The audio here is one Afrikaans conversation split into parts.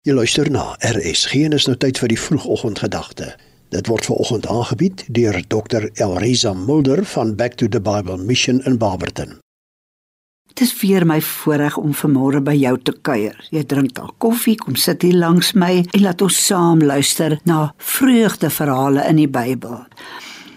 Jy luister na RSG en is nou tyd vir die vroegoggendgedagte. Dit word ver oggend aangebied deur Dr. Elriza Mulder van Back to the Bible Mission in Barberton. Dit is vir my voorreg om vanmôre by jou te kuier. Jy drink al koffie, kom sit hier langs my en laat ons saam luister na vreugdeverhale in die Bybel.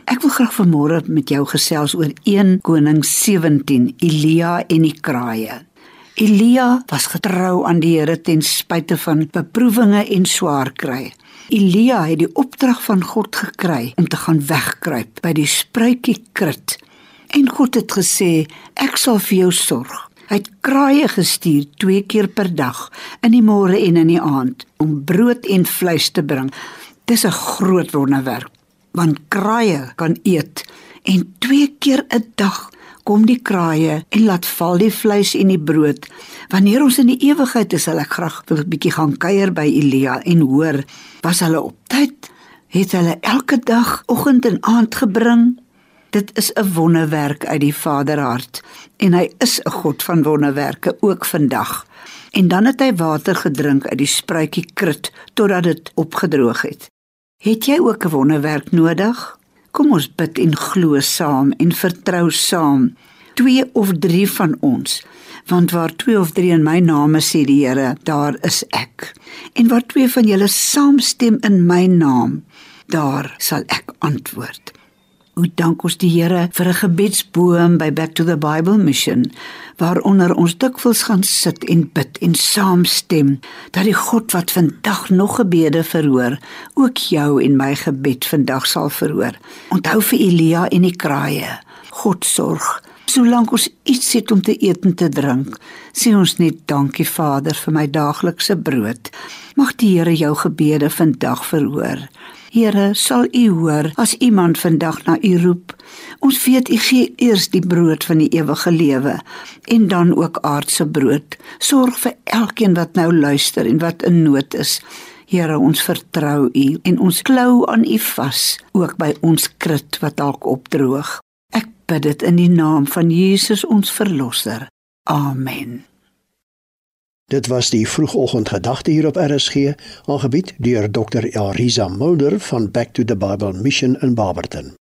Ek wil graag vanmôre met jou gesels oor 1 Konings 17, Elia en die kraaie. Elia was getrou aan die Here ten spyte van beproewinge en swaar kry. Elia het die opdrag van God gekry om te gaan wegkruip by die spruitjie Krit. En God het gesê, ek sal vir jou sorg. Hy het kraaie gestuur twee keer per dag, in die môre en in die aand, om brood en vleis te bring. Dis 'n groot wonderwerk, want kraaie kan eet en twee keer 'n dag kom die kraaie en laat val die vleis en die brood. Wanneer ons in die ewigheid is, sal ek graag 'n bietjie gaan kuier by Elia en hoor, was hulle op tyd? Het hulle elke dag oggend en aand gebring? Dit is 'n wonderwerk uit die Vaderhart en hy is 'n God van wonderwerke ook vandag. En dan het hy water gedrink uit die spruitjie krit totdat dit opgedroog het. Het jy ook 'n wonderwerk nodig? Kom ons bid en glo saam en vertrou saam. Twee of drie van ons, want waar twee of drie in my naam sê die Here, daar is ek. En waar twee van julle saamstem in my naam, daar sal ek antwoord. Hoe dank ons die Here vir 'n gebedsboom by Back to the Bible Mission waaronder ons dikwels gaan sit en bid en saamstem dat die God wat vandag nog gebede verhoor, ook jou en my gebed vandag sal verhoor. Onthou vir Elia en die kraaie. God sorg. Solank ons iets het om te eet en te drink, sê ons net dankie Vader vir my daaglikse brood. Mag die Here jou gebede vandag verhoor. Here, sal U hoor as iemand vandag na U roep. Ons weet U gee eers die brood van die ewige lewe en dan ook aardse brood. Sorg vir elkeen wat nou luister en wat in nood is. Here, ons vertrou U en ons klou aan U vas, ook by ons krit wat dalk opdroog. Bid dit in die naam van Jesus ons verlosser. Amen. Dit was die vroegoggendgedagte hier op RSG, aangebied deur Dr. Elriza Mulder van Back to the Bible Mission in Barberton.